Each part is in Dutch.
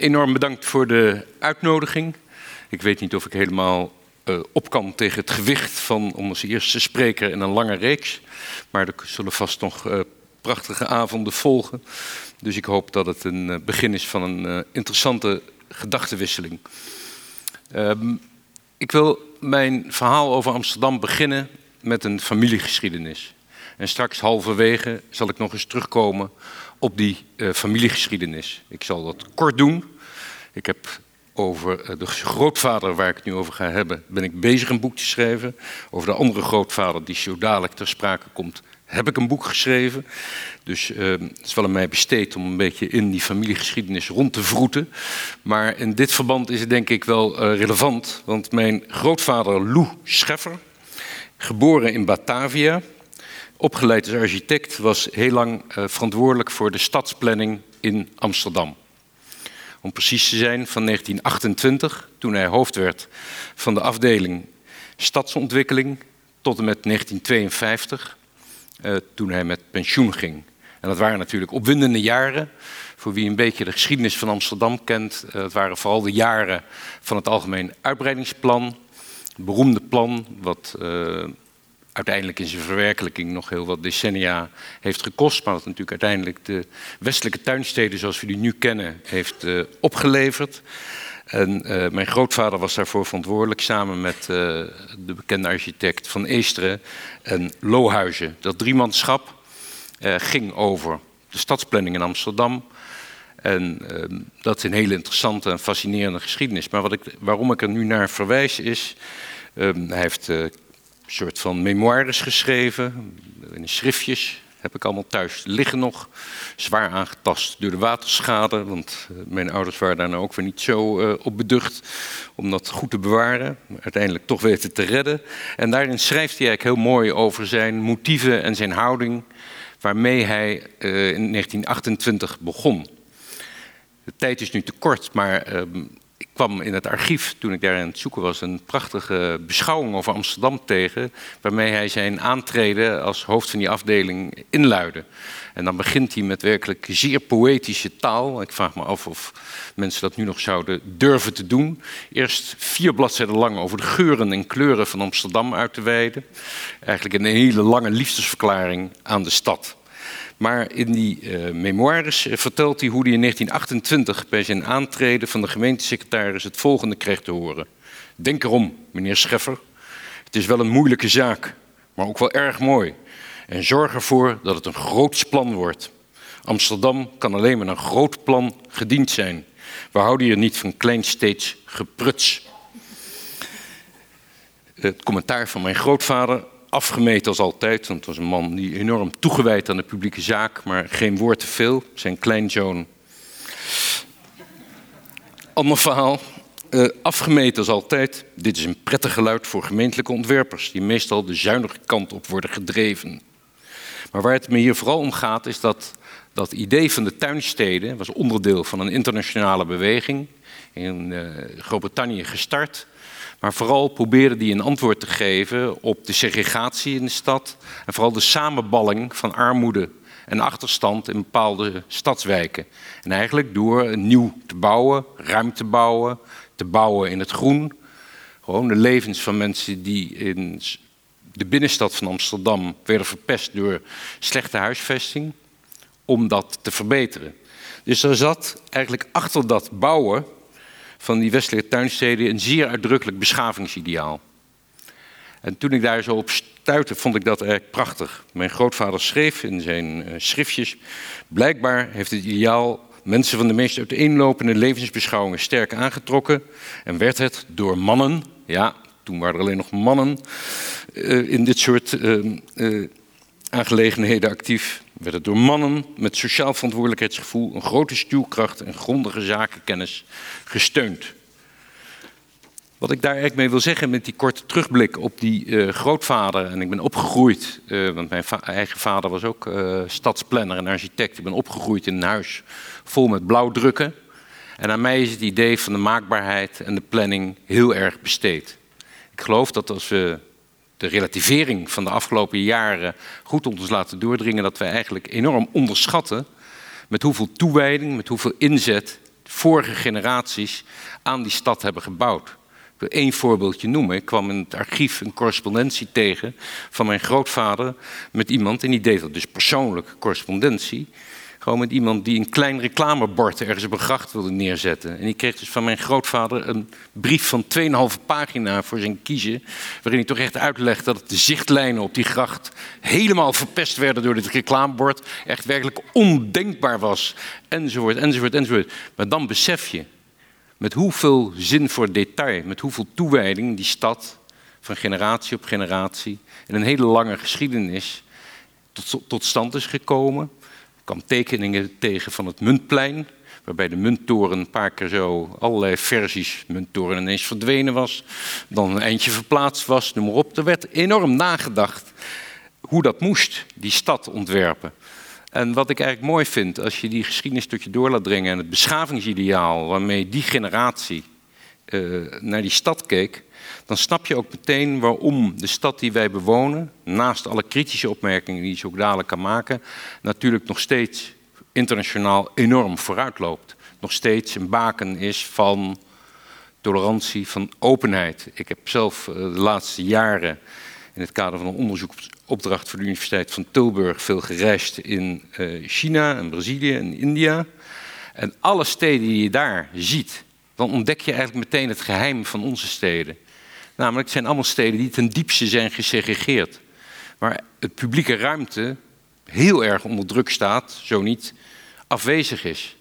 enorm bedankt voor de uitnodiging. Ik weet niet of ik helemaal uh, op kan tegen het gewicht van onze eerste spreker in een lange reeks. Maar er zullen vast nog uh, prachtige avonden volgen. Dus ik hoop dat het een uh, begin is van een interessante gedachtenwisseling. Ehm, ik wil mijn verhaal over Amsterdam beginnen met een familiegeschiedenis. En straks halverwege zal ik nog eens terugkomen op die uh, familiegeschiedenis. Ik zal dat kort doen. Ik heb over uh, de grootvader waar ik het nu over ga hebben, ben ik bezig een boek te schrijven. Over de andere grootvader die zo dadelijk ter sprake komt, heb ik een boek geschreven. Dus uh, het is wel aan mij besteed om een beetje in die familiegeschiedenis rond te vroeten. Maar in dit verband is het denk ik wel relevant. Want mijn grootvader Lou Scheffer, geboren in Batavia, opgeleid als architect, was heel lang uh, verantwoordelijk voor de stadsplanning in Amsterdam. Om precies te zijn, van 1928, toen hij hoofd werd van de afdeling stadsontwikkeling, tot en met 1952, uh, toen hij met pensioen ging. En dat waren natuurlijk opwindende jaren. Voor wie een beetje de geschiedenis van Amsterdam kent, uh, dat waren vooral de jaren van het Algemeen Uitbreidingsplan. Het beroemde plan wat uiteindelijk in zijn verwerkelijking nog heel wat decennia heeft gekost. Maar wat natuurlijk uiteindelijk de westelijke tuinsteden zoals we die nu kennen heeft uh, opgeleverd. En uh, mijn grootvader was daarvoor verantwoordelijk samen met uh, de bekende architect Van Eesteren en Lohuizen. Dat driemanschap ging over de stadsplanning in Amsterdam. En dat is een hele interessante en fascinerende geschiedenis. Maar wat ik, waarom ik er nu naar verwijs is... hij heeft soort van memoires geschreven, in schriftjes. Heb ik allemaal thuis liggen nog. Zwaar aangetast door de waterschade. Want eh, mijn ouders waren daar nou ook weer niet zo uh, op beducht. Om dat goed te bewaren. Uiteindelijk toch weten te redden. En daarin schrijft hij eigenlijk heel mooi over zijn motieven en zijn houding. Waarmee hij uh, in 1928 begon. De tijd is nu te kort, maar ehm, kwam in het archief, toen ik daar aan het zoeken was, een prachtige beschouwing over Amsterdam tegen, waarmee hij zijn aantreden als hoofd van die afdeling inluidde. En dan begint hij met werkelijk zeer poëtische taal. Ik vraag me af of mensen dat nu nog zouden durven te doen. Eerst vier bladzijden lang over de geuren en kleuren van Amsterdam uit te wijden. Eigenlijk een hele lange liefdesverklaring aan de stad. Maar in die uh, memoires uh, vertelt hij hoe hij in 1928 bij zijn aantreden van de gemeentesecretaris het volgende kreeg te horen. Denk erom, meneer Scheffer. Het is wel een moeilijke zaak, maar ook wel erg mooi. En zorg ervoor dat het een groots plan wordt. Amsterdam kan alleen met een groot plan gediend zijn. We houden hier niet van kleinsteeds gepruts. Het commentaar van mijn grootvader afgemeten als altijd. Want het was een man die enorm toegewijd aan de publieke zaak, maar geen woord te veel. Zijn kleinzoon. Ander verhaal. Uh, afgemeten als altijd. Dit is een prettig geluid voor gemeentelijke ontwerpers, die meestal de zuinige kant op worden gedreven. Maar waar het me hier vooral om gaat, is dat dat idee van de tuinsteden was onderdeel van een internationale beweging. In uh, Groot-Brittannië gestart. Maar vooral probeerde hij een antwoord te geven op de segregatie in de stad. En vooral de samenballing van armoede en achterstand in bepaalde stadswijken. En eigenlijk door nieuw te bouwen, ruim te bouwen, te bouwen in het groen. Gewoon de levens van mensen die in de binnenstad van Amsterdam werden verpest door slechte huisvesting. Om dat te verbeteren. Dus er zat eigenlijk achter dat bouwen van die westelijke tuinsteden een zeer uitdrukkelijk beschavingsideaal. En toen ik daar zo op stuitte, vond ik dat erg prachtig. Mijn grootvader schreef in zijn uh, schriftjes: Blijkbaar heeft het ideaal mensen van de meest uiteenlopende levensbeschouwingen sterk aangetrokken. En werd het door mannen, ja, toen waren er alleen nog mannen uh, in dit soort uh, aangelegenheden actief, werd het door mannen met sociaal verantwoordelijkheidsgevoel, een grote stuwkracht en grondige zakenkennis gesteund. Wat ik daar eigenlijk mee wil zeggen met die korte terugblik op die uh, grootvader, en ik ben opgegroeid, uh, want mijn eigen vader was ook uh, stadsplanner en architect. Ik ben opgegroeid in een huis vol met blauwdrukken. En aan mij is het idee van de maakbaarheid en de planning heel erg besteed. Ik geloof dat als we de relativering van de afgelopen jaren goed ons laten doordringen dat wij eigenlijk enorm onderschatten met hoeveel toewijding, met hoeveel inzet vorige generaties aan die stad hebben gebouwd. Ik wil één voorbeeldje noemen. Ik kwam in het archief een correspondentie tegen van mijn grootvader met iemand, en die deed dat dus persoonlijk, correspondentie. Gewoon met iemand die een klein reclamebord ergens op een gracht wilde neerzetten. En die kreeg dus van mijn grootvader een brief van 2,5 pagina voor zijn kiezen. Waarin hij toch echt uitlegt dat de zichtlijnen op die gracht helemaal verpest werden door dit reclamebord. Echt werkelijk ondenkbaar was. Enzovoort, enzovoort, enzovoort. Maar dan besef je met hoeveel zin voor detail, met hoeveel toewijding die stad van generatie op generatie in een hele lange geschiedenis tot, tot stand is gekomen kwam tekeningen tegen van het muntplein, waarbij de munttoren een paar keer zo allerlei versies munttoren ineens verdwenen was, dan een eindje verplaatst was, noem maar op. Er werd enorm nagedacht hoe dat moest, die stad ontwerpen. En wat ik eigenlijk mooi vind, als je die geschiedenis tot je door laat dringen en het beschavingsideaal waarmee die generatie uh, naar die stad keek, dan snap je ook meteen waarom de stad die wij bewonen, naast alle kritische opmerkingen die je ook dadelijk kan maken, natuurlijk nog steeds internationaal enorm vooruitloopt. Nog steeds een baken is van tolerantie, van openheid. Ik heb zelf eh, de laatste jaren in het kader van een onderzoeksopdracht voor de Universiteit van Tilburg veel gereisd in eh, China en Brazilië en India. En alle steden die je daar ziet, dan ontdek je eigenlijk meteen het geheim van onze steden. Namelijk, het zijn allemaal steden die ten diepste zijn gesegregeerd. Waar het publieke ruimte heel erg onder druk staat, zo niet afwezig is.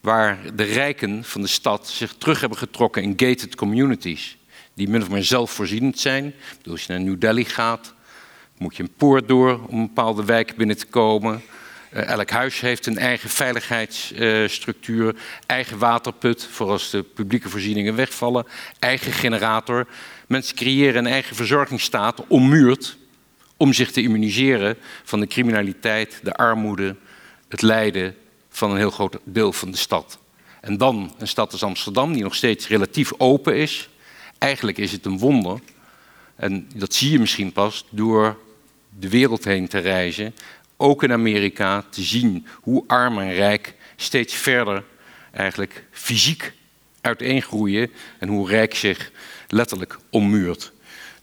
Waar de rijken van de stad zich terug hebben getrokken in gated communities. Die min of meer zelfvoorzienend zijn. als je naar New Delhi gaat, moet je een poort door om een bepaalde wijk binnen te komen. Uh, elk huis heeft een eigen veiligheidsstructuur, eigen waterput voor als de publieke voorzieningen wegvallen, eigen generator. Mensen creëren een eigen verzorgingsstaat ommuurd om zich te immuniseren van de criminaliteit, de armoede, het lijden van een heel groot deel van de stad. En dan een stad als Amsterdam, die nog steeds relatief open is. Eigenlijk is het een wonder. En dat zie je misschien pas door de wereld heen te reizen. Ook in Amerika te zien hoe arm en rijk steeds verder eigenlijk fysiek uiteengroeien. En hoe rijk zich letterlijk ommuurt.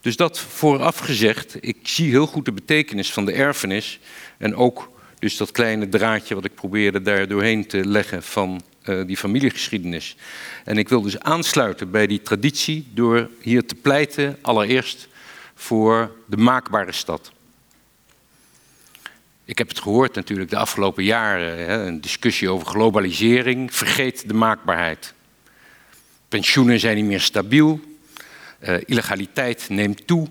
Dus dat vooraf gezegd, ik zie heel goed de betekenis van de erfenis en ook dus dat kleine draadje wat ik probeerde daar doorheen te leggen van uh, die familiegeschiedenis. En ik wil dus aansluiten bij die traditie door hier te pleiten allereerst voor de maakbare stad. Ik heb het gehoord natuurlijk de afgelopen jaren, hè, een discussie over globalisering. Vergeet de maakbaarheid. Pensioenen zijn niet meer stabiel, uh, illegaliteit neemt toe,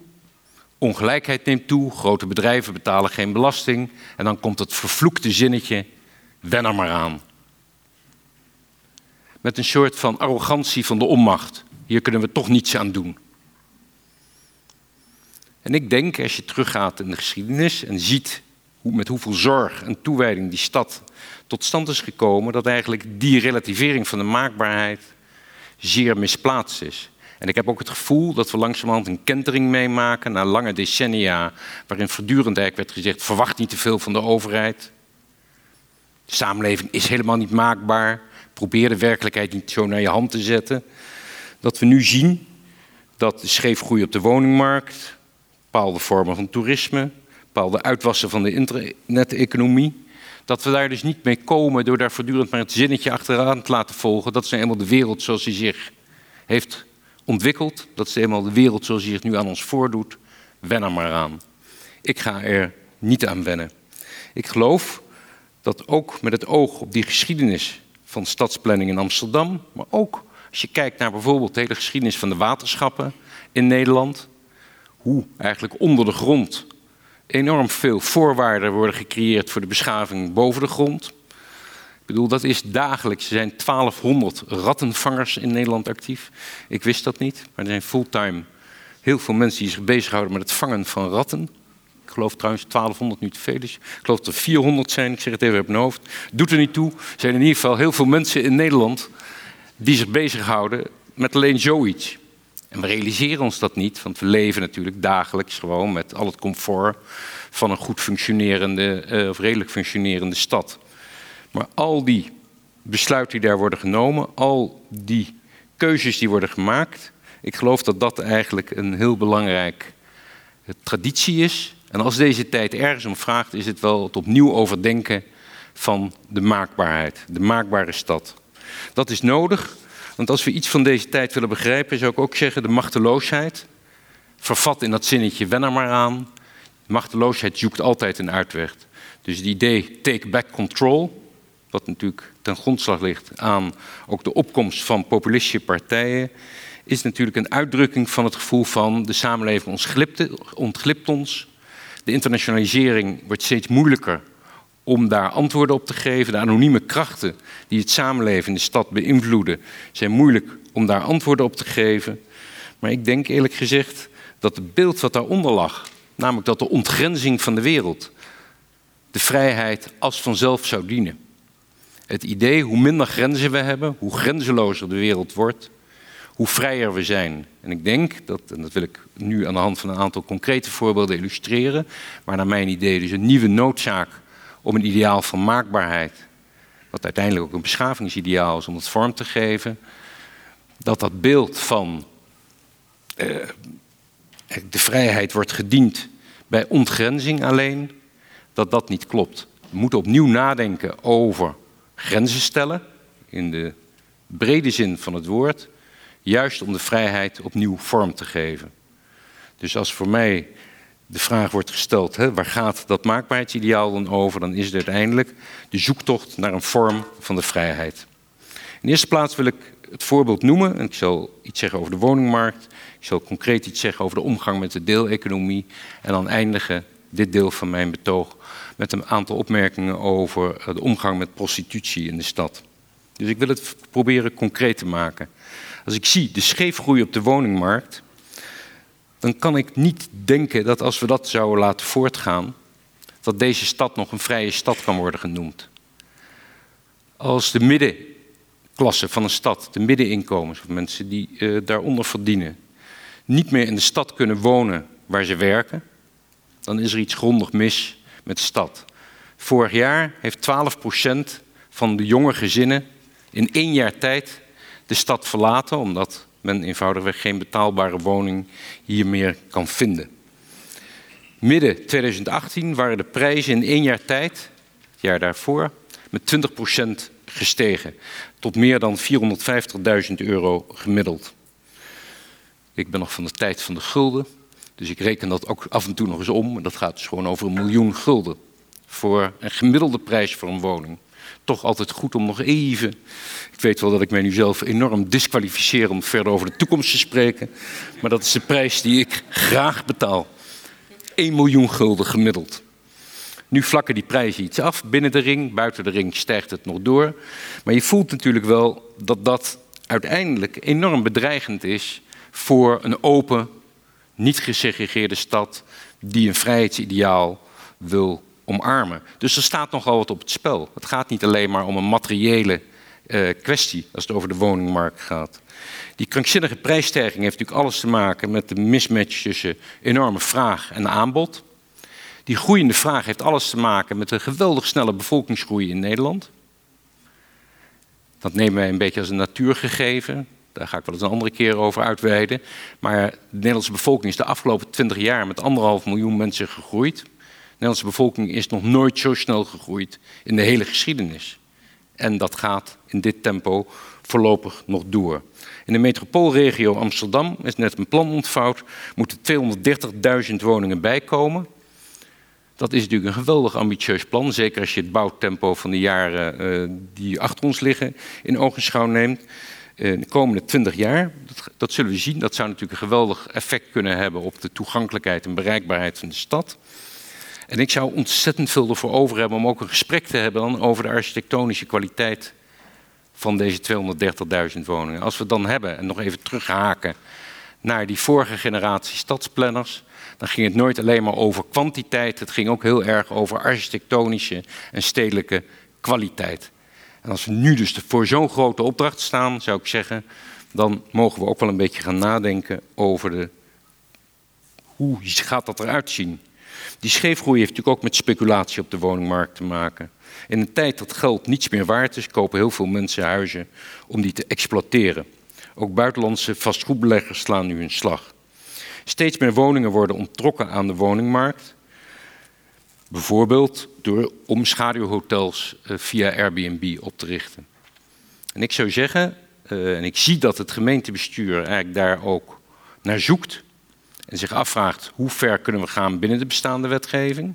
ongelijkheid neemt toe, grote bedrijven betalen geen belasting en dan komt het vervloekte zinnetje, wen er maar aan. Met een soort van arrogantie van de onmacht. Hier kunnen we toch niets aan doen. En ik denk, als je teruggaat in de geschiedenis en ziet met hoeveel zorg en toewijding die stad tot stand is gekomen, dat eigenlijk die relativering van de maakbaarheid zeer misplaatst is. En ik heb ook het gevoel dat we langzamerhand een kentering meemaken na lange decennia, waarin voortdurend eigenlijk werd gezegd: verwacht niet te veel van de overheid. De samenleving is helemaal niet maakbaar. Probeer de werkelijkheid niet zo naar je hand te zetten. Dat we nu zien dat de scheefgroei op de woningmarkt, bepaalde vormen van toerisme, bepaalde uitwassen van de internet-economie, dat we daar dus niet mee komen door daar voortdurend maar het zinnetje achteraan te laten volgen. Dat is eenmaal de wereld zoals die zich heeft ontwikkeld. Dat is eenmaal de wereld zoals die zich nu aan ons voordoet. Wen er maar aan. Ik ga er niet aan wennen. Ik geloof dat ook met het oog op die geschiedenis van stadsplanning in Amsterdam, maar ook als je kijkt naar bijvoorbeeld de hele geschiedenis van de waterschappen in Nederland, hoe eigenlijk onder de grond enorm veel voorwaarden worden gecreëerd voor de beschaving boven de grond. Ik bedoel, dat is dagelijks. Er zijn 1200 rattenvangers in Nederland actief. Ik wist dat niet, maar er zijn fulltime heel veel mensen die zich bezighouden met het vangen van ratten. Ik geloof trouwens 1200 nu te veel is. Ik geloof dat er 400 zijn, ik zeg het even op mijn hoofd. Doet er niet toe. Er zijn in ieder geval heel veel mensen in Nederland die zich bezighouden met alleen zoiets. En we realiseren ons dat niet, want we leven natuurlijk dagelijks gewoon met al het comfort van een goed functionerende, uh, of redelijk functionerende stad. Maar al die besluiten die daar worden genomen, al die keuzes die worden gemaakt. Ik geloof dat dat eigenlijk een heel belangrijk eh, traditie is. En als deze tijd ergens om vraagt, is het wel het opnieuw overdenken van de maakbaarheid, de maakbare stad. Dat is nodig, want als we iets van deze tijd willen begrijpen, zou ik ook zeggen de machteloosheid. Vervat in dat zinnetje, wen er maar aan. Machteloosheid zoekt altijd een uitweg. Dus het idee take back control, wat natuurlijk ten grondslag ligt aan ook de opkomst van populistische partijen, is natuurlijk een uitdrukking van het gevoel van de samenleving ontglipt, ons. De internationalisering wordt steeds moeilijker om daar antwoorden op te geven. De anonieme krachten die het samenleven in de stad beïnvloeden, zijn moeilijk om daar antwoorden op te geven. Maar ik denk eerlijk gezegd dat het beeld wat daaronder lag, namelijk dat de ontgrenzing van de wereld de vrijheid als vanzelf zou dienen. Het idee hoe minder grenzen we hebben, hoe grenzelozer de wereld wordt, hoe vrijer we zijn. En ik denk dat, en dat wil ik nu aan de hand van een aantal concrete voorbeelden illustreren, maar naar mijn idee dus een nieuwe noodzaak om een ideaal van maakbaarheid, wat uiteindelijk ook een beschavingsideaal is om het vorm te geven, dat dat beeld van eh, de vrijheid wordt gediend bij ontgrenzing alleen, dat dat niet klopt. We moeten opnieuw nadenken over grenzen stellen, in de brede zin van het woord, juist om de vrijheid opnieuw vorm te geven. Dus als voor mij de vraag wordt gesteld, hè, waar gaat dat maakbaarheidsideaal dan over, dan is het uiteindelijk de zoektocht naar een vorm van de vrijheid. In de eerste plaats wil ik het voorbeeld noemen, en ik zal iets zeggen over de woningmarkt, ik zal concreet iets zeggen over de omgang met de deeleconomie en dan eindigen dit deel van mijn betoog met een aantal opmerkingen over de omgang met prostitutie in de stad. Dus ik wil het proberen concreet te maken. Als ik zie de scheefgroei op de woningmarkt, dan kan ik niet denken dat als we dat zouden laten voortgaan, dat deze stad nog een vrije stad kan worden genoemd. Als de middenklasse van een stad, de middeninkomens, of mensen die uh, daaronder verdienen, niet meer in de stad kunnen wonen waar ze werken, dan is er iets grondig mis met de stad. Vorig jaar heeft 12% van de jonge gezinnen in één jaar tijd de stad verlaten, omdat men eenvoudigweg geen betaalbare woning hier meer kan vinden. Midden 2018 waren de prijzen in één jaar tijd, het jaar daarvoor, met 20% gestegen. Tot meer dan 450.000 euro gemiddeld. Ik ben nog van de tijd van de gulden, dus ik reken dat ook af en toe nog eens om. Dat gaat dus gewoon over een miljoen gulden voor een gemiddelde prijs voor een woning toch altijd goed om nog even. Ik weet wel dat ik mij nu zelf enorm disqualificeer om verder over de toekomst te spreken. Maar dat is de prijs die ik graag betaal. 1 miljoen gulden gemiddeld. Nu vlakken die prijzen iets af binnen de ring. Buiten de ring stijgt het nog door. Maar je voelt natuurlijk wel dat dat uiteindelijk enorm bedreigend is voor een open, niet gesegregeerde stad die een vrijheidsideaal wil omarmen. Dus er staat nogal wat op het spel. Het gaat niet alleen maar om een materiële uh, kwestie als het over de woningmarkt gaat. Die krankzinnige prijsstijging heeft natuurlijk alles te maken met de mismatch tussen enorme vraag en aanbod. Die groeiende vraag heeft alles te maken met een geweldig snelle bevolkingsgroei in Nederland. Dat nemen wij een beetje als een natuurgegeven. Daar ga ik wel eens een andere keer over uitweiden. Maar de Nederlandse bevolking is de afgelopen 20 jaar met anderhalf miljoen mensen gegroeid. Nederlandse bevolking is nog nooit zo snel gegroeid in de hele geschiedenis. En dat gaat in dit tempo voorlopig nog door. In de metropoolregio Amsterdam is net een plan ontvouwd, moeten 230.000 woningen bijkomen. Dat is natuurlijk een geweldig ambitieus plan, zeker als je het bouwtempo van de jaren uh, die achter ons liggen in ogenschouw neemt. Uh, de komende 20 jaar, dat, dat zullen we zien, dat zou natuurlijk een geweldig effect kunnen hebben op de toegankelijkheid en bereikbaarheid van de stad. En ik zou ontzettend veel ervoor over hebben om ook een gesprek te hebben dan over de architectonische kwaliteit van deze 230.000 woningen. Als we dan hebben en nog even terughaken naar die vorige generatie stadsplanners, dan ging het nooit alleen maar over kwantiteit, het ging ook heel erg over architectonische en stedelijke kwaliteit. En als we nu dus voor zo'n grote opdracht staan, zou ik zeggen, dan mogen we ook wel een beetje gaan nadenken over de, hoe gaat dat eruit zien. Die scheefgroei heeft natuurlijk ook met speculatie op de woningmarkt te maken. In een tijd dat geld niets meer waard is, kopen heel veel mensen huizen om die te exploiteren. Ook buitenlandse vastgoedbeleggers slaan nu hun slag. Steeds meer woningen worden onttrokken aan de woningmarkt. Bijvoorbeeld door, om schaduwhotels eh, via Airbnb op te richten. En ik zou zeggen, uh, en ik zie dat het gemeentebestuur eigenlijk daar ook naar zoekt en zich afvraagt hoe ver kunnen we gaan binnen de bestaande wetgeving.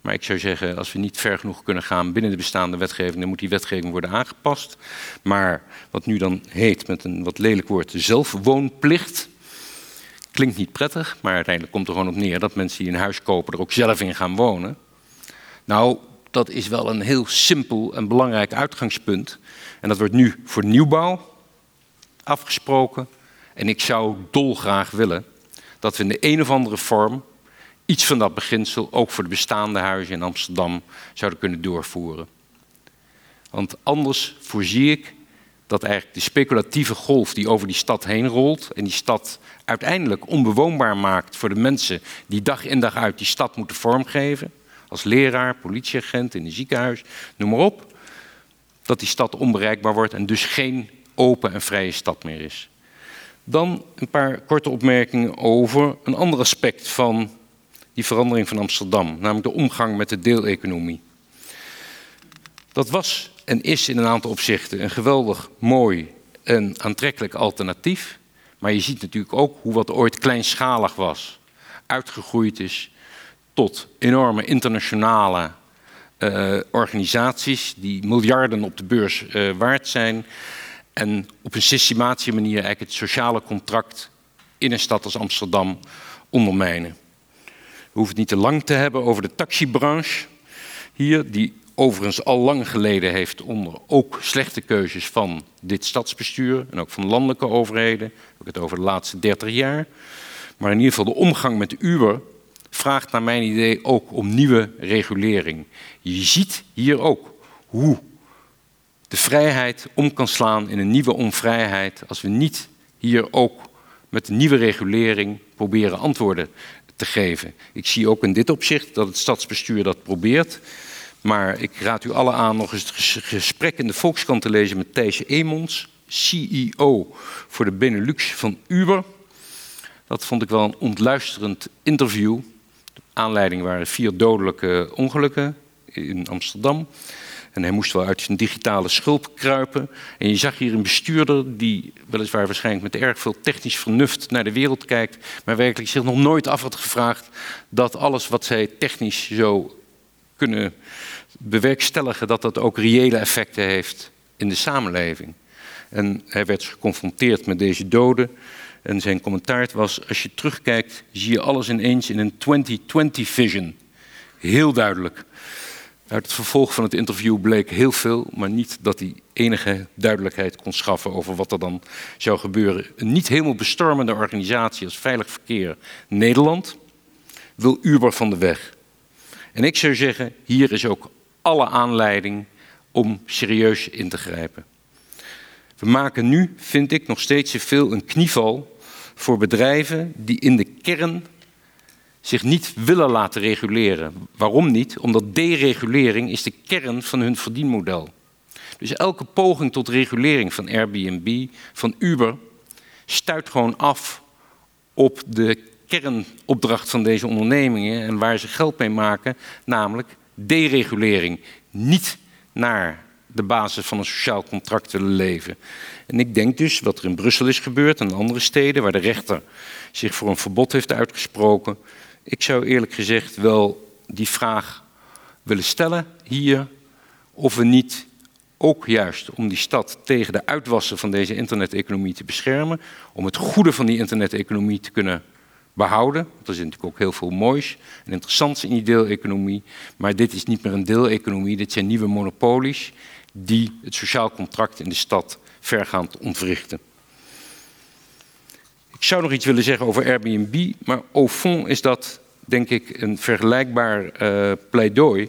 Maar ik zou zeggen, als we niet ver genoeg kunnen gaan binnen de bestaande wetgeving, dan moet die wetgeving worden aangepast. Maar wat nu dan heet met een wat lelijk woord, zelfwoonplicht. Klinkt niet prettig, maar uiteindelijk komt er gewoon op neer dat mensen die een huis kopen er ook zelf in gaan wonen. Nou, dat is wel een heel simpel en belangrijk uitgangspunt. En dat wordt nu voor nieuwbouw afgesproken. En ik zou dolgraag willen dat we in de een of andere vorm iets van dat beginsel ook voor de bestaande huizen in Amsterdam zouden kunnen doorvoeren. Want anders voorzie ik dat eigenlijk de speculatieve golf die over die stad heen rolt en die stad uiteindelijk onbewoonbaar maakt voor de mensen die dag in dag uit die stad moeten vormgeven, als leraar, politieagent in een ziekenhuis, noem maar op, dat die stad onbereikbaar wordt en dus geen open en vrije stad meer is. Dan een paar korte opmerkingen over een ander aspect van die verandering van Amsterdam, namelijk de omgang met de deeleconomie. Dat was en is in een aantal opzichten een geweldig mooi en aantrekkelijk alternatief. Maar je ziet natuurlijk ook hoe wat ooit kleinschalig was, uitgegroeid is tot enorme internationale uh, organisaties die miljarden op de beurs uh, waard zijn. En op een systematische manier eigenlijk het sociale contract in een stad als Amsterdam ondermijnen. We hoeven het niet te lang te hebben over de taxibranche hier, die overigens al lang geleden heeft onder ook slechte keuzes van dit stadsbestuur en ook van landelijke overheden. Ik het over de laatste 30 jaar. Maar in ieder geval de omgang met Uber vraagt naar mijn idee ook om nieuwe regulering. Je ziet hier ook hoe de vrijheid om kan slaan in een nieuwe onvrijheid als we niet hier ook met een nieuwe regulering proberen antwoorden te geven. Ik zie ook in dit opzicht dat het stadsbestuur dat probeert. Maar ik raad u alle aan nog eens het gesprek in de Volkskrant te lezen met Thijs Emons, CEO voor de Benelux van Uber. Dat vond ik wel een ontluisterend interview. De aanleiding waren vier dodelijke ongelukken in Amsterdam. En hij moest wel uit zijn digitale schulp kruipen. En je zag hier een bestuurder die weliswaar waarschijnlijk met erg veel technisch vernuft naar de wereld kijkt, maar werkelijk zich nog nooit af had gevraagd dat alles wat zij technisch zo kunnen bewerkstelligen, dat dat ook reële effecten heeft in de samenleving. En hij werd geconfronteerd met deze doden. En zijn commentaar was: als je terugkijkt, zie je alles ineens in een 2020 vision. Heel duidelijk. Uit het vervolg van het interview bleek heel veel, maar niet dat hij enige duidelijkheid kon schaffen over wat er dan zou gebeuren. Een niet helemaal bestormende organisatie als Veilig Verkeer Nederland wil Uber van de weg. En ik zou zeggen, hier is ook alle aanleiding om serieus in te grijpen. We maken nu, vind ik, nog steeds te veel een knieval voor bedrijven die in de kern zich niet willen laten reguleren. Waarom niet? Omdat deregulering is de kern van hun verdienmodel. Dus elke poging tot regulering van Airbnb, van Uber, stuit gewoon af op de kernopdracht van deze ondernemingen en waar ze geld mee maken, namelijk deregulering. Niet naar de basis van een sociaal contract willen leven. En ik denk dus wat er in Brussel is gebeurd en andere steden waar de rechter zich voor een verbod heeft uitgesproken, ik zou eerlijk gezegd wel die vraag willen stellen hier of we niet ook juist om die stad tegen de uitwassen van deze interneteconomie te beschermen, om het goede van die interneteconomie te kunnen behouden. Want er zit natuurlijk ook heel veel moois en interessants in die deeleconomie. Maar dit is niet meer een deeleconomie, dit zijn nieuwe monopolies die het sociaal contract in de stad vergaand ontwrichten. Ik zou nog iets willen zeggen over Airbnb, maar au fond is dat denk ik een vergelijkbaar uh, pleidooi.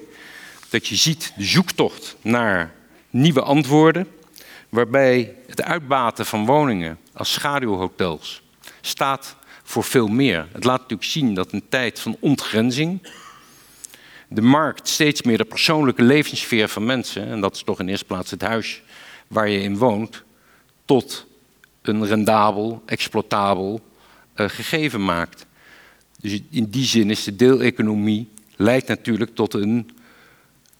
Dat je ziet de zoektocht naar nieuwe antwoorden, waarbij het uitbaten van woningen als schaduwhotels staat voor veel meer. Het laat natuurlijk zien dat een tijd van ontgrenzing de markt steeds meer de persoonlijke levenssfeer van mensen, en dat is toch in eerste plaats het huis waar je in woont, tot een rendabel, exploitabel uh, gegeven maakt. Dus in die zin is de deeleconomie leidt natuurlijk tot een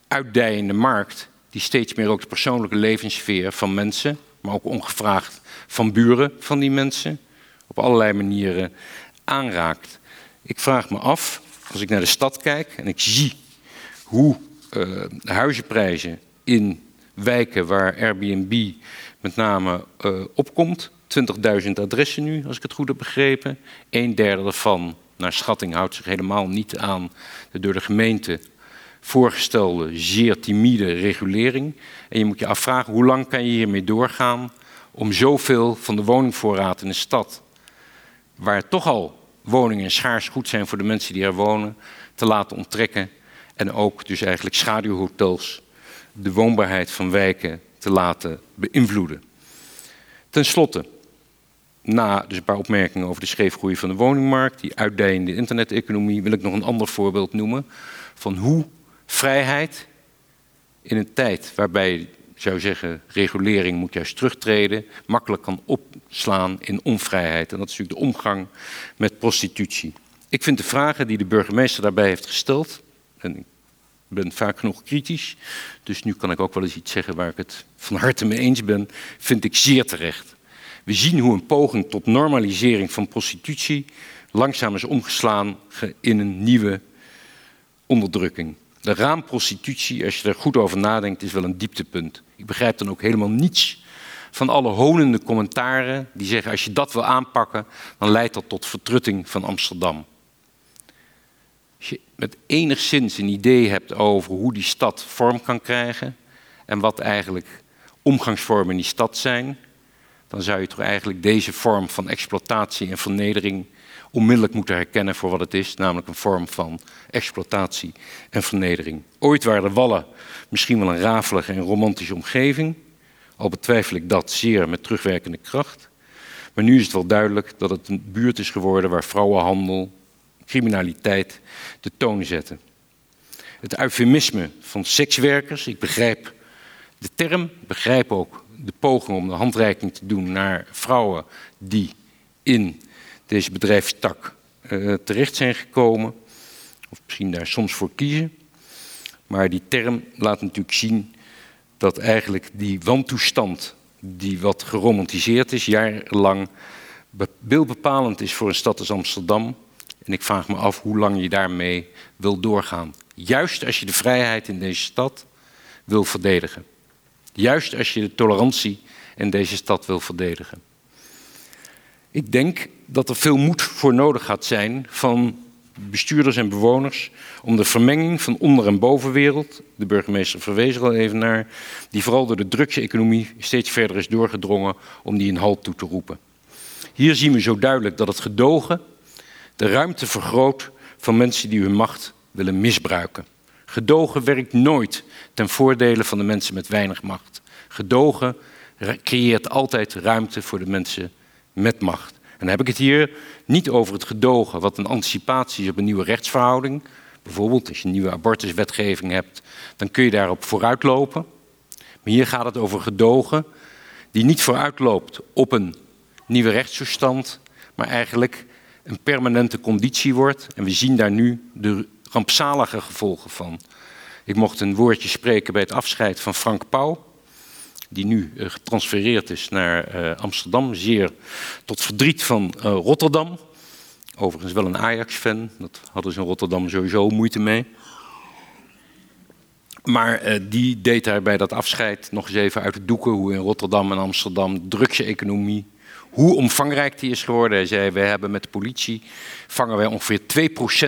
uitdijende markt die steeds meer ook de persoonlijke levenssfeer van mensen, maar ook ongevraagd van buren van die mensen, op allerlei manieren aanraakt. Ik vraag me af, als ik naar de stad kijk en ik zie hoe uh, huizenprijzen in wijken waar Airbnb met name uh, opkomt, 20.000 adressen nu, als ik het goed heb begrepen. Een derde daarvan, naar schatting, houdt zich helemaal niet aan de door de gemeente voorgestelde zeer timide regulering. En je moet je afvragen, hoe lang kan je hiermee doorgaan om zoveel van de woningvoorraad in de stad, waar toch al woningen schaars goed zijn voor de mensen die er wonen, te laten onttrekken. En ook dus eigenlijk schaduwhotels de woonbaarheid van wijken te laten beïnvloeden. Ten slotte, na dus een paar opmerkingen over de scheefgroei van de woningmarkt, die uitdijende interneteconomie, wil ik nog een ander voorbeeld noemen van hoe vrijheid in een tijd waarbij zou zeggen, regulering moet juist terugtreden, makkelijk kan opslaan in onvrijheid. En dat is natuurlijk de omgang met prostitutie. Ik vind de vragen die de burgemeester daarbij heeft gesteld, en ben vaak genoeg kritisch, dus nu kan ik ook wel eens iets zeggen waar ik het van harte mee eens ben, vind ik zeer terecht. We zien hoe een poging tot normalisering van prostitutie langzaam is omgeslaan in een nieuwe onderdrukking. De raamprostitutie, als je er goed over nadenkt, is wel een dieptepunt. Ik begrijp dan ook helemaal niets van alle honende commentaren die zeggen als je dat wil aanpakken, dan leidt dat tot vertrutting van Amsterdam. Als je met enigszins een idee hebt over hoe die stad vorm kan krijgen en wat eigenlijk omgangsvormen in die stad zijn, dan zou je toch eigenlijk deze vorm van exploitatie en vernedering onmiddellijk moeten herkennen voor wat het is, namelijk een vorm van exploitatie en vernedering. Ooit waren de wallen misschien wel een rafelige en romantische omgeving, al betwijfel ik dat zeer met terugwerkende kracht. Maar nu is het wel duidelijk dat het een buurt is geworden waar vrouwenhandel, criminaliteit de toon zetten. Het eufemisme van sekswerkers, ik begrijp de term, begrijp ook de poging om de handreiking te doen naar vrouwen die in deze bedrijfstak uh, terecht zijn gekomen. Of misschien daar soms voor kiezen. Maar die term laat natuurlijk zien dat eigenlijk die wantoestand, die wat geromantiseerd is, jarenlang beeldbepalend is voor een stad als Amsterdam. En ik vraag me af hoe lang je daarmee wil doorgaan. Juist als je de vrijheid in deze stad wil verdedigen. Juist als je de tolerantie in deze stad wil verdedigen. Ik denk dat er veel moed voor nodig gaat zijn van bestuurders en bewoners om de vermenging van onder- en bovenwereld, de burgemeester verwees er al even naar, die vooral door de drugseconomie steeds verder is doorgedrongen, om die een halt toe te roepen. Hier zien we zo duidelijk dat het gedogen de ruimte vergroot van mensen die hun macht willen misbruiken. Gedogen werkt nooit ten voordele van de mensen met weinig macht. Gedogen creëert altijd ruimte voor de mensen met macht. En dan heb ik het hier niet over het gedogen, wat een anticipatie is op een nieuwe rechtsverhouding. Bijvoorbeeld als je een nieuwe abortuswetgeving hebt, dan kun je daarop vooruitlopen. Maar hier gaat het over gedogen die niet vooruitloopt op een nieuwe rechtstoestand, maar eigenlijk een permanente conditie wordt. En we zien daar nu de rampzalige gevolgen van. Ik mocht een woordje spreken bij het afscheid van Frank Pauw die nu uh, getransfereerd is naar uh, Amsterdam, zeer tot verdriet van uh, Rotterdam. Overigens wel een Ajax-fan, dat hadden ze in Rotterdam sowieso moeite mee. Maar die deed daar bij dat afscheid nog eens even uit de doeken hoe in Rotterdam en Amsterdam de drugseconomie, hoe omvangrijk die is geworden. Hij zei, wij hebben met de politie, vangen wij ongeveer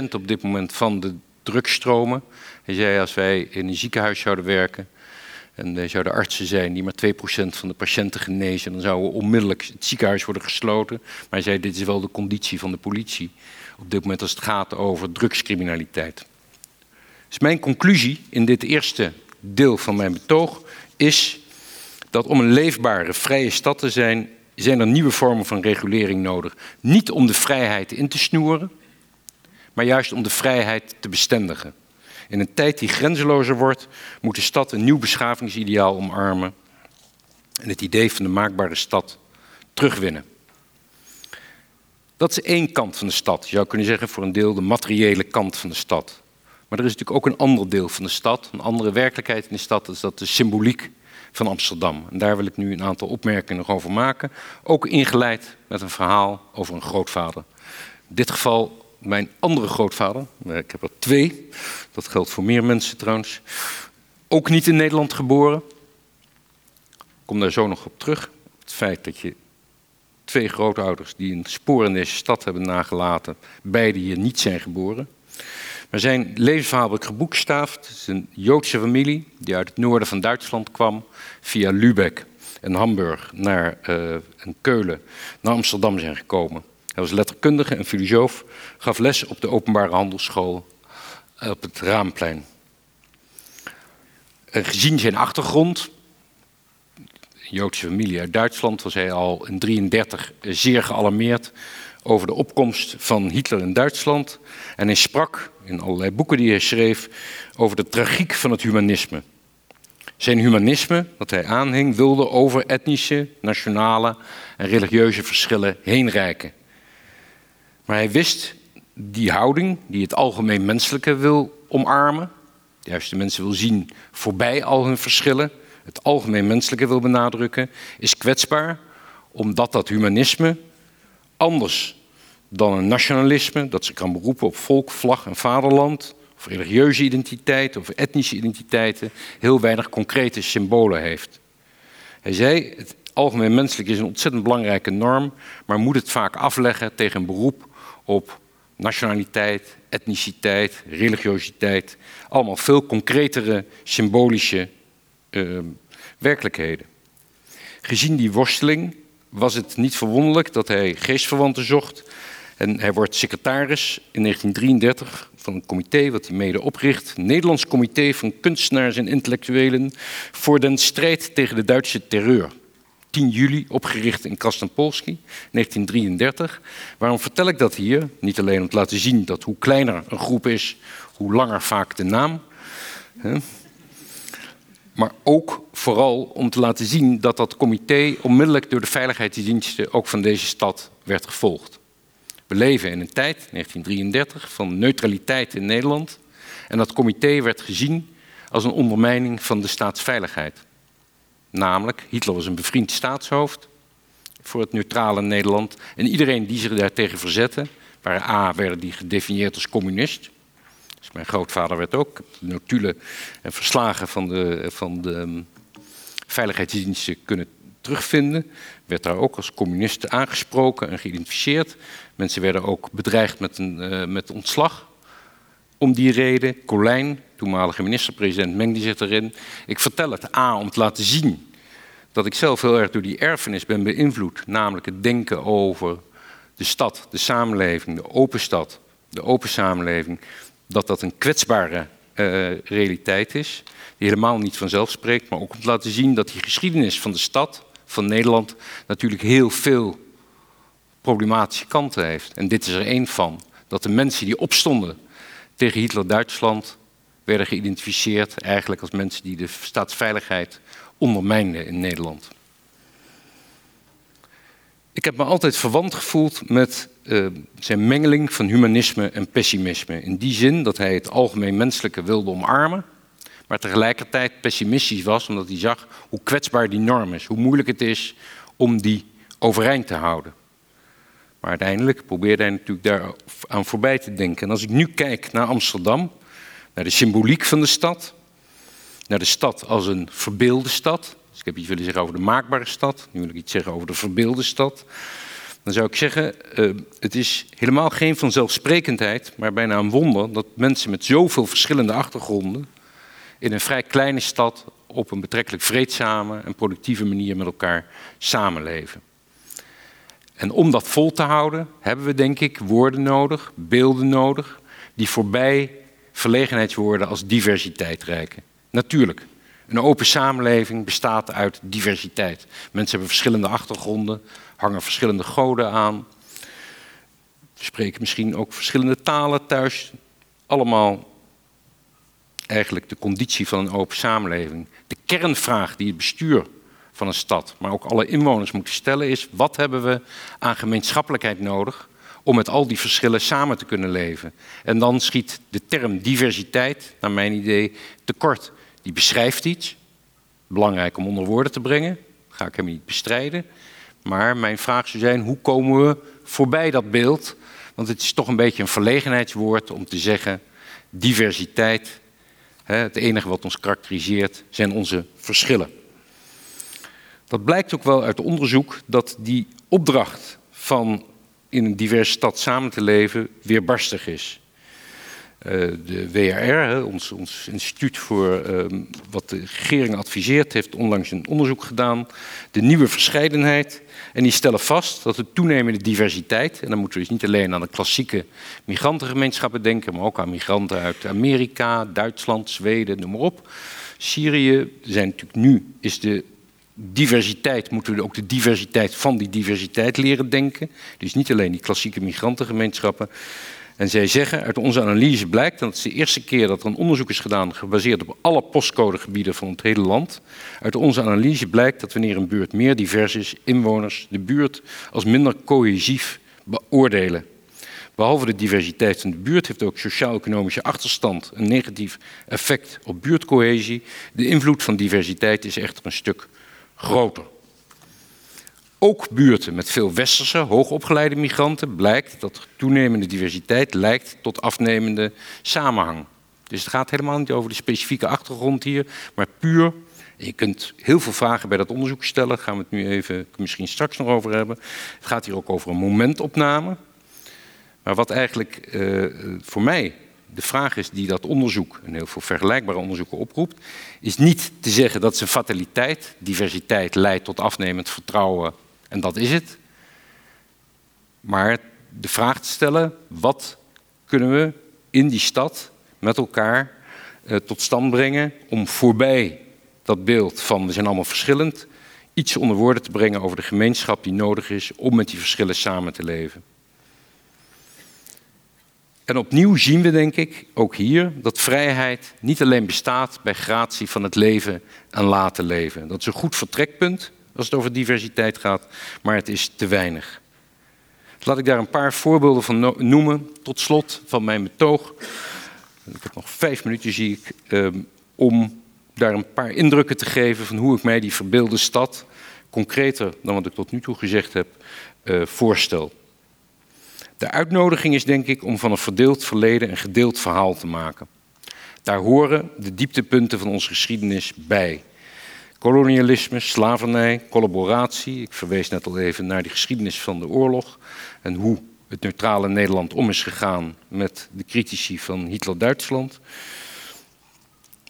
2% op dit moment van de drugstromen. Hij zei, als wij in een ziekenhuis zouden werken, en er zouden artsen zijn die maar 2% van de patiënten genezen. Dan zou onmiddellijk het ziekenhuis worden gesloten. Maar hij zei, dit is wel de conditie van de politie. Op dit moment als het gaat over drugscriminaliteit. Dus mijn conclusie in dit eerste deel van mijn betoog is dat om een leefbare, vrije stad te zijn, zijn er nieuwe vormen van regulering nodig. Niet om de vrijheid in te snoeren, maar juist om de vrijheid te bestendigen. In een tijd die grenzelozer wordt, moet de stad een nieuw beschavingsideaal omarmen en het idee van de maakbare stad terugwinnen. Dat is één kant van de stad. Je zou kunnen zeggen voor een deel de materiële kant van de stad. Maar er is natuurlijk ook een ander deel van de stad, een andere werkelijkheid in de stad, dat is dat de symboliek van Amsterdam. En daar wil ik nu een aantal opmerkingen over maken. Ook ingeleid met een verhaal over een grootvader. In dit geval mijn andere grootvader. Eh, ik heb er twee. Dat geldt voor meer mensen trouwens. Ook niet in Nederland geboren. Ik kom daar zo nog op terug. Het feit dat je twee grootouders die een spoor in deze stad hebben nagelaten, beide hier niet zijn geboren. Maar zijn levensverhaal ik geboekstaafd. Het is een Joodse familie die uit het noorden van Duitsland kwam, via Lübeck en Hamburg naar uh, en Keulen naar Amsterdam zijn gekomen. Hij was letterkundige en filosoof, gaf les op de openbare handelschool op het Raamplein. En gezien zijn achtergrond, Joodse familie uit Duitsland, was hij al in 1933 zeer gealarmeerd over de opkomst van Hitler in Duitsland. En hij sprak in allerlei boeken die hij schreef over de tragiek van het humanisme. Zijn humanisme, dat hij aanhing, wilde over etnische, nationale en religieuze verschillen heen reiken. Maar hij wist die houding, die het algemeen menselijke wil omarmen, juist de mensen wil zien voorbij al hun verschillen, het algemeen menselijke wil benadrukken, is kwetsbaar, omdat dat humanisme anders dan een nationalisme, dat zich kan beroepen op volk, vlag en vaderland, of religieuze identiteit of etnische identiteiten, heel weinig concrete symbolen heeft. Hij zei, het algemeen menselijk is een ontzettend belangrijke norm, maar moet het vaak afleggen tegen een beroep op nationaliteit, etniciteit, religiositeit. Allemaal veel concretere symbolische uh, werkelijkheden. Gezien die worsteling was het niet verwonderlijk dat hij geestverwanten zocht. En hij wordt secretaris in 1933 van een comité wat hij mede opricht. Nederlands Comité van Kunstenaars en Intellectuelen voor den strijd tegen de Duitse terreur. 10 juli opgericht in Krasnopolski, 1933. Waarom vertel ik dat hier? Niet alleen om te laten zien dat hoe kleiner een groep is, hoe langer vaak de naam. Maar ook vooral om te laten zien dat dat comité onmiddellijk door de veiligheidsdiensten ook van deze stad werd gevolgd. We leven in een tijd, 1933, van neutraliteit in Nederland. En dat comité werd gezien als een ondermijning van de staatsveiligheid. Namelijk, Hitler was een bevriend staatshoofd voor het neutrale Nederland. En iedereen die zich daartegen verzette, waren A, werden die gedefinieerd als communist. Dus mijn grootvader werd ook. de notulen en verslagen van de, van de ehm, veiligheidsdiensten kunnen terugvinden. Werd daar ook als communist aangesproken en geïdentificeerd. Mensen werden ook bedreigd met, een, uh, met ontslag. Om die reden, Colijn, toenmalige minister-president, mengde zich erin. Ik vertel het A om te laten zien dat ik zelf heel erg door die erfenis ben beïnvloed. Namelijk het denken over de stad, de samenleving, de open stad, de open samenleving. Dat dat een kwetsbare uh, realiteit is, die helemaal niet vanzelf spreekt. Maar ook om te laten zien dat die geschiedenis van de stad, van Nederland, natuurlijk heel veel problematische kanten heeft. En dit is er één van. Dat de mensen die opstonden tegen Hitler-Duitsland werden geïdentificeerd eigenlijk als mensen die de staatsveiligheid ondermijnden in Nederland. Ik heb me altijd verwant gevoeld met uh, zijn mengeling van humanisme en pessimisme. In die zin dat hij het algemeen menselijke wilde omarmen, maar tegelijkertijd pessimistisch was omdat hij zag hoe kwetsbaar die norm is, hoe moeilijk het is om die overeind te houden. Maar uiteindelijk probeerde hij natuurlijk daar aan voorbij te denken. En als ik nu kijk naar Amsterdam, naar de symboliek van de stad, naar de stad als een verbeelde stad. Dus ik heb iets willen zeggen over de maakbare stad, nu wil ik iets zeggen over de verbeelde stad. Dan zou ik zeggen, uh, het is helemaal geen vanzelfsprekendheid, maar bijna een wonder dat mensen met zoveel verschillende achtergronden in een vrij kleine stad op een betrekkelijk vreedzame en productieve manier met elkaar samenleven. En om dat vol te houden, hebben we denk ik woorden nodig, beelden nodig, die voorbij verlegenheidswoorden als diversiteit reiken. Natuurlijk, Een open samenleving bestaat uit diversiteit. Mensen hebben verschillende achtergronden, hangen verschillende goden aan, spreken misschien ook verschillende talen thuis. Allemaal eigenlijk de conditie van een open samenleving. De kernvraag die het bestuur van een stad, maar ook alle inwoners moeten stellen is: wat hebben we aan gemeenschappelijkheid nodig om met al die verschillen samen te kunnen leven? En dan schiet de term diversiteit, naar mijn idee, tekort. Die beschrijft iets, belangrijk om onder woorden te brengen, ga ik hem niet bestrijden. Maar mijn vraag zou zijn: hoe komen we voorbij dat beeld? Want het is toch een beetje een verlegenheidswoord om te zeggen: diversiteit, het enige wat ons karakteriseert, zijn onze verschillen. Dat blijkt ook wel uit onderzoek dat die opdracht van in een diverse stad samen te leven weerbarstig is. Uh, de WRR, ons, ons, instituut voor uh, wat de regering adviseert, heeft onlangs een onderzoek gedaan. De nieuwe verscheidenheid. En die stellen vast dat de toenemende diversiteit, en dan moeten we dus niet alleen aan de klassieke migrantengemeenschappen denken, maar ook aan migranten uit Amerika, Duitsland, Zweden, noem maar op. Syrië, zijn natuurlijk nu is de diversiteit moeten we ook de diversiteit van die diversiteit leren denken. Dus niet alleen die klassieke migrantengemeenschappen. En zij zeggen, uit onze analyse blijkt, dat is de eerste keer dat er een onderzoek is gedaan gebaseerd op alle postcodegebieden van het hele land. Uit onze analyse blijkt dat wanneer een buurt meer divers is, inwoners de buurt als minder cohesief beoordelen. Behalve de diversiteit van de buurt heeft ook sociaal-economische achterstand een negatief effect op buurtcohesie. De invloed van diversiteit is echter een stuk groter. Ook buurten met veel westerse, hoogopgeleide migranten blijkt dat toenemende diversiteit lijkt tot afnemende samenhang. Dus het gaat helemaal niet over de specifieke achtergrond hier, maar puur. Je kunt heel veel vragen bij dat onderzoek stellen, daar gaan we het nu even misschien straks nog over hebben. Het gaat hier ook over een momentopname. Maar wat eigenlijk uh, voor mij de vraag is die dat onderzoek, en heel veel vergelijkbare onderzoeken oproept, is niet te zeggen dat ze fataliteit, diversiteit leidt tot afnemend vertrouwen en dat is het. Maar de vraag te stellen, wat kunnen we in die stad met elkaar eh, tot stand brengen om voorbij dat beeld van we zijn allemaal verschillend, iets onder woorden te brengen over de gemeenschap die nodig is om met die verschillen samen te leven. En opnieuw zien we, denk ik, ook hier dat vrijheid niet alleen bestaat bij gratie van het leven en laten leven. Dat is een goed vertrekpunt als het over diversiteit gaat, maar het is te weinig. Laat ik daar een paar voorbeelden van noemen, tot slot van mijn betoog. Ik heb nog vijf minuten, zie ik, ehm, om daar een paar indrukken te geven van hoe ik mij die verbeelde stad, concreter dan wat ik tot nu toe gezegd heb, uh, voorstel. De uitnodiging is denk ik om van een verdeeld verleden een gedeeld verhaal te maken. Daar horen de dieptepunten van onze geschiedenis bij. Kolonialisme, slavernij, collaboratie. Ik verwees net al even naar die geschiedenis van de oorlog en hoe het neutrale Nederland om is gegaan met de critici van Hitler-Duitsland.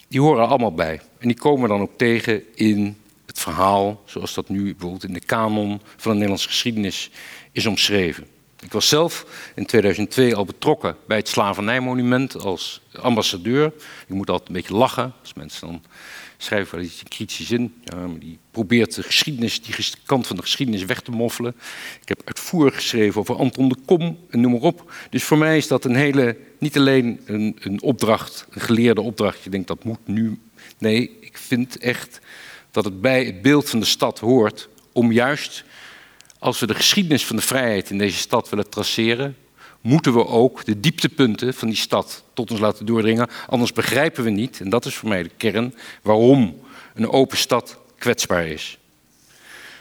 Die horen allemaal bij. En die komen dan ook tegen in het verhaal, zoals dat nu bijvoorbeeld in de kanon van de Nederlandse geschiedenis is omschreven. Ik was zelf in 2002 al betrokken bij het slavernijmonument als ambassadeur. Ik moet altijd een beetje lachen als mensen dan schrijven wel iets in kritische zin. Ja, die probeert de geschiedenis, die kant van de geschiedenis weg te moffelen. Ik heb uitvoerig geschreven over Anton de Kom en noem maar op. Dus voor mij is dat een hele, niet alleen een, een opdracht, een geleerde opdracht. Je denkt dat moet nu. Nee, ik vind echt dat het bij het beeld van de stad hoort om juist als we de geschiedenis van de vrijheid in deze stad willen traceren, moeten we ook de dieptepunten van die stad tot ons laten doordringen. Anders begrijpen we niet, en dat is voor mij de kern, waarom een open stad kwetsbaar is.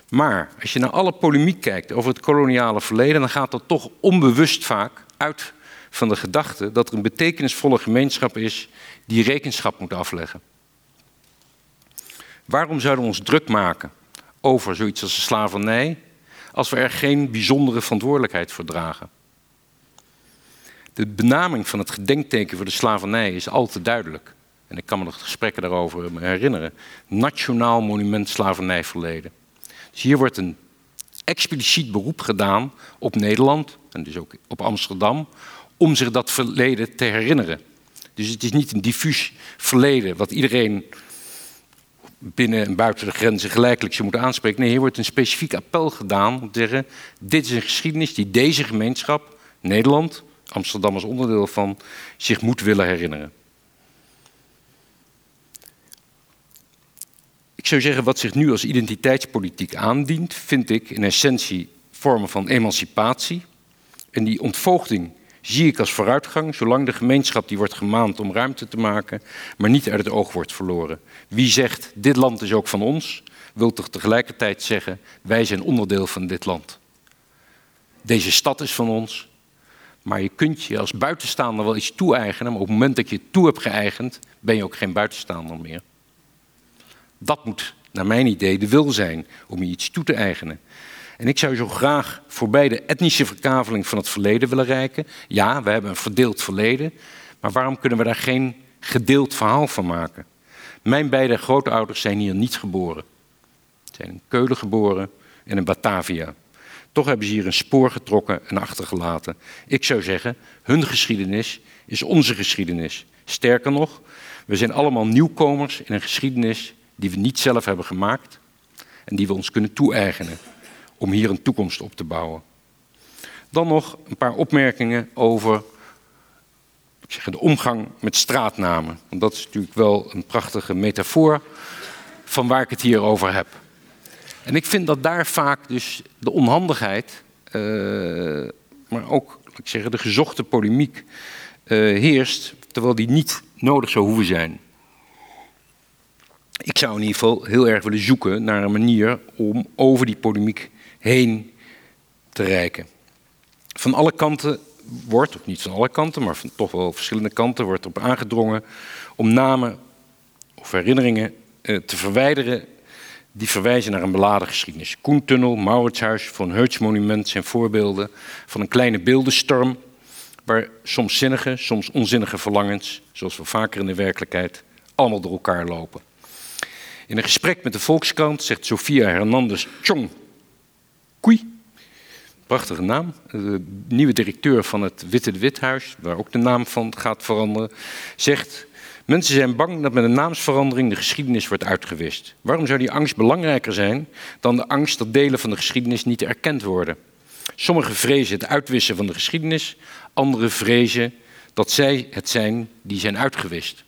Maar als je naar alle polemiek kijkt over het koloniale verleden, dan gaat dat toch onbewust vaak uit van de gedachte dat er een betekenisvolle gemeenschap is die rekenschap moet afleggen. Waarom zouden we ons druk maken over zoiets als de slavernij als we er geen bijzondere verantwoordelijkheid voor dragen. De benaming van het gedenkteken voor de slavernij is al te duidelijk. En ik kan me nog gesprekken daarover herinneren. Nationaal monument slavernijverleden. Dus hier wordt een expliciet beroep gedaan op Nederland en dus ook op Amsterdam om zich dat verleden te herinneren. Dus het is niet een diffuus verleden wat iedereen binnen en buiten de grenzen gelijkelijk ze moeten aanspreken. Nee, hier wordt een specifiek appel gedaan om te zeggen: dit is een geschiedenis die deze gemeenschap, Nederland, Amsterdam als onderdeel van, zich moet willen herinneren. Ik zou zeggen, wat zich nu als identiteitspolitiek aandient, vind ik in essentie vormen van emancipatie. En die ontvoogding zie ik als vooruitgang, zolang de gemeenschap die wordt gemaand om ruimte te maken, maar niet uit het oog wordt verloren. Wie zegt, dit land is ook van ons, wil toch tegelijkertijd zeggen, wij zijn onderdeel van dit land. Deze stad is van ons, maar je kunt je als buitenstaander wel iets toe-eigenen, maar op het moment dat je het toe hebt geëigend, ben je ook geen buitenstaander meer. Dat moet, naar mijn idee, de wil zijn om je iets toe te eigenen. En ik zou zo graag voorbij de etnische verkaveling van het verleden willen reiken. Ja, we hebben een verdeeld verleden, maar waarom kunnen we daar geen gedeeld verhaal van maken? Mijn beide grootouders zijn hier niet geboren. Ze zijn in Keulen geboren en in Batavia. Toch hebben ze hier een spoor getrokken en achtergelaten. Ik zou zeggen, hun geschiedenis is onze geschiedenis. Sterker nog, we zijn allemaal nieuwkomers in een geschiedenis die we niet zelf hebben gemaakt en die we ons kunnen toe-eigenen om hier een toekomst op te bouwen. Dan nog een paar opmerkingen over de omgang met straatnamen. Want dat is natuurlijk wel een prachtige metafoor van waar ik het hier over heb. En ik vind dat daar vaak dus de onhandigheid, uh, maar ook ik zeggen, de gezochte polemiek uh, heerst, terwijl die niet nodig zou hoeven zijn. Ik zou in ieder geval heel erg willen zoeken naar een manier om over die polemiek heen te reiken. Van alle kanten wordt, of niet van alle kanten, maar van toch wel verschillende kanten, wordt op aangedrongen om namen of herinneringen eh, te verwijderen die verwijzen naar een beladen geschiedenis. Koentunnel, Mauritshuis, Von Heutz monument zijn voorbeelden van een kleine beeldenstorm waar soms zinnige, soms onzinnige verlangens, zoals we vaker in de werkelijkheid, allemaal door elkaar lopen. In een gesprek met de Volkskrant zegt Sofia Hernandez Chong Koei, prachtige naam, de nieuwe directeur van het Witte Withuis, waar ook de naam van gaat veranderen, zegt... Mensen zijn bang dat met een naamsverandering de geschiedenis wordt uitgewist. Waarom zou die angst belangrijker zijn dan de angst dat delen van de geschiedenis niet erkend worden? Sommigen vrezen het uitwissen van de geschiedenis, anderen vrezen dat zij het zijn die zijn uitgewist.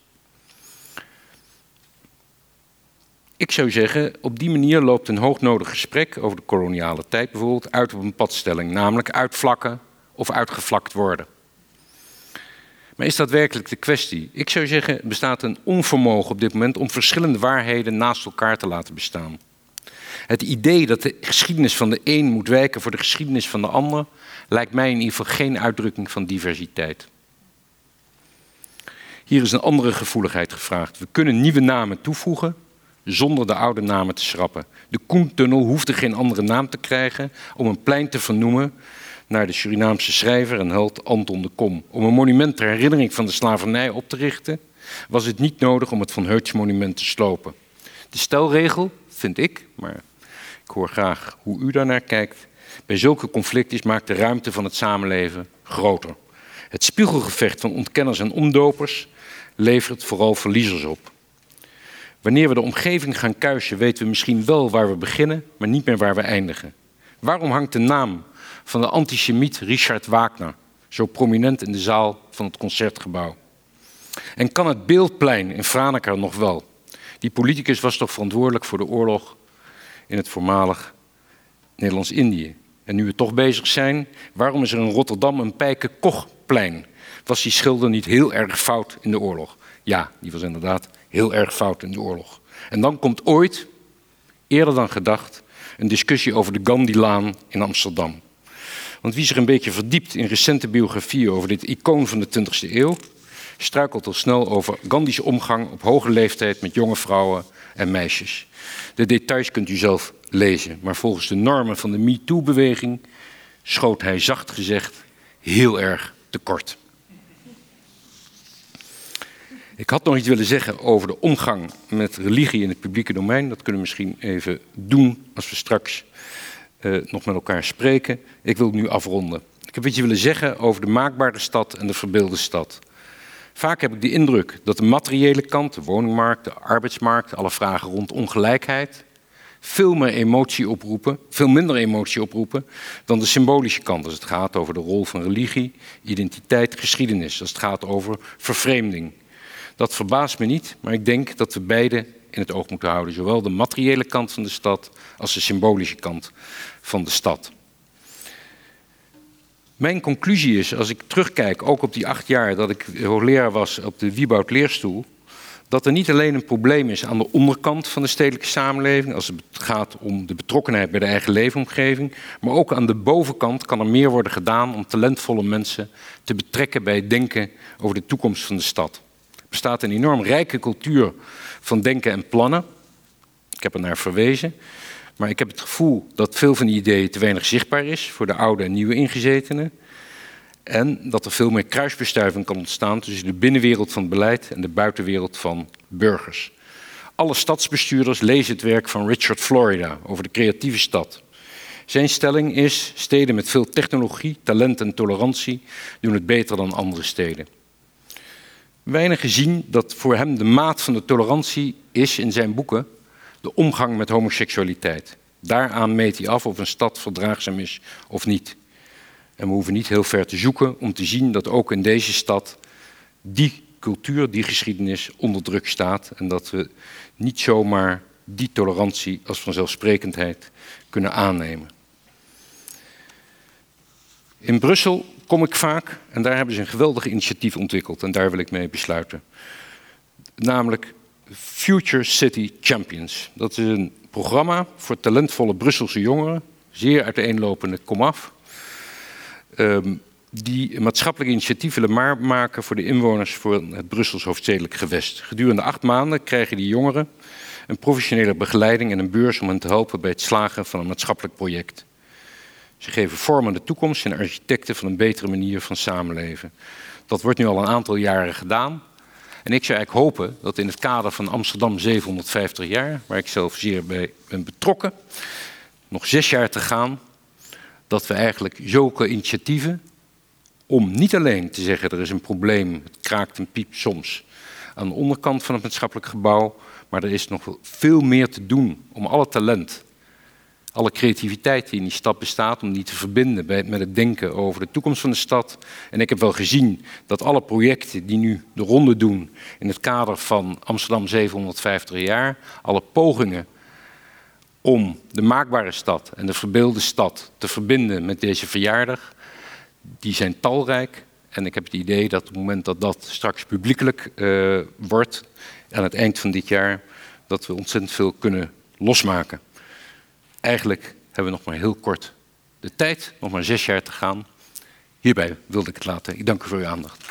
Ik zou zeggen, op die manier loopt een hoognodig gesprek over de koloniale tijd bijvoorbeeld uit op een padstelling, namelijk uitvlakken of uitgevlakt worden. Maar is dat werkelijk de kwestie? Ik zou zeggen, er bestaat een onvermogen op dit moment om verschillende waarheden naast elkaar te laten bestaan. Het idee dat de geschiedenis van de een moet wijken voor de geschiedenis van de ander, lijkt mij in ieder geval geen uitdrukking van diversiteit. Hier is een andere gevoeligheid gevraagd. We kunnen nieuwe namen toevoegen, zonder de oude namen te schrappen. De Koentunnel hoefde geen andere naam te krijgen om een plein te vernoemen naar de Surinaamse schrijver en held Anton de Kom. Om een monument ter herinnering van de slavernij op te richten, was het niet nodig om het Van Hertz monument te slopen. De stelregel, vind ik, maar ik hoor graag hoe u daarnaar kijkt, bij zulke conflicten maakt de ruimte van het samenleven groter. Het spiegelgevecht van ontkenners en omdopers levert vooral verliezers op. Wanneer we de omgeving gaan kuisen, weten we misschien wel waar we beginnen, maar niet meer waar we eindigen. Waarom hangt de naam van de antisemiet Richard Wagner zo prominent in de zaal van het concertgebouw? En kan het beeldplein in Franeker nog wel? Die politicus was toch verantwoordelijk voor de oorlog in het voormalig Nederlands-Indië. En nu we toch bezig zijn, waarom is er in Rotterdam een Pijke Kochplein? Was die schilder niet heel erg fout in de oorlog? Ja, die was inderdaad heel erg fout in de oorlog. En dan komt ooit, eerder dan gedacht, een discussie over de Gandhi-laan in Amsterdam. Want wie zich een beetje verdiept in recente biografieën over dit icoon van de 20e eeuw, struikelt al snel over Gandhi's omgang op hoge leeftijd met jonge vrouwen en meisjes. De details kunt u zelf lezen, maar volgens de normen van de MeToo-beweging schoot hij zacht gezegd heel erg tekort. Ik had nog iets willen zeggen over de omgang met religie in het publieke domein. Dat kunnen we misschien even doen als we straks uh, nog met elkaar spreken. Ik wil nu afronden. Ik heb iets willen zeggen over de maakbare stad en de verbeelde stad. Vaak heb ik de indruk dat de materiële kant, de woningmarkt, de arbeidsmarkt, alle vragen rond ongelijkheid, veel meer emotie oproepen, veel minder emotie oproepen dan de symbolische kant. Als het gaat over de rol van religie, identiteit, geschiedenis. Als het gaat over vervreemding. Dat verbaast me niet, maar ik denk dat we beide in het oog moeten houden. Zowel de materiële kant van de stad als de symbolische kant van de stad. Mijn conclusie is, als ik terugkijk, ook op die acht jaar dat ik hoogleraar was op de Wieboud leerstoel, dat er niet alleen een probleem is aan de onderkant van de stedelijke samenleving, als het gaat om de betrokkenheid bij de eigen leefomgeving, maar ook aan de bovenkant kan er meer worden gedaan om talentvolle mensen te betrekken bij het denken over de toekomst van de stad. Bestaat een enorm rijke cultuur van denken en plannen. Ik heb er naar verwezen. Maar ik heb het gevoel dat veel van die ideeën te weinig zichtbaar is voor de oude en nieuwe ingezetenen. En dat er veel meer kruisbestuiving kan ontstaan tussen de binnenwereld van beleid en de buitenwereld van burgers. Alle stadsbestuurders lezen het werk van Richard Florida over de creatieve stad. Zijn stelling is: steden met veel technologie, talent en tolerantie doen het beter dan andere steden. Weinigen zien dat voor hem de maat van de tolerantie is in zijn boeken de omgang met homoseksualiteit. Daaraan meet hij af of een stad verdraagzaam is of niet. En we hoeven niet heel ver te zoeken om te zien dat ook in deze stad die cultuur, die geschiedenis onder druk staat. En dat we niet zomaar die tolerantie als vanzelfsprekendheid kunnen aannemen. In Brussel kom ik vaak en daar hebben ze een geweldig initiatief ontwikkeld en daar wil ik mee besluiten. Namelijk Future City Champions. Dat is een programma voor talentvolle Brusselse jongeren, zeer uiteenlopende komaf, um, die maatschappelijke initiatieven willen maken voor de inwoners van het Brussels hoofdstedelijk gewest. Gedurende acht maanden krijgen die jongeren een professionele begeleiding en een beurs om hen te helpen bij het slagen van een maatschappelijk project. Ze geven vorm aan de toekomst en architecten van een betere manier van samenleven. Dat wordt nu al een aantal jaren gedaan. En ik zou eigenlijk hopen dat in het kader van Amsterdam 750 jaar, waar ik zelf zeer bij ben betrokken, nog zes jaar te gaan, dat we eigenlijk zulke initiatieven, om niet alleen te zeggen er is een probleem, het kraakt en piept soms aan de onderkant van het maatschappelijk gebouw, maar er is nog veel meer te doen om alle talent alle creativiteit die in die stad bestaat, om die te verbinden met het denken over de toekomst van de stad. En ik heb wel gezien dat alle projecten die nu de ronde doen in het kader van Amsterdam 750 jaar, alle pogingen om de maakbare stad en de verbeelde stad te verbinden met deze verjaardag, die zijn talrijk. En ik heb het idee dat op het moment dat dat straks publiekelijk uh, wordt, aan het eind van dit jaar, dat we ontzettend veel kunnen losmaken. Eigenlijk hebben we nog maar heel kort de tijd, nog maar zes jaar te gaan. Hierbij wilde ik het laten. Ik dank u voor uw aandacht.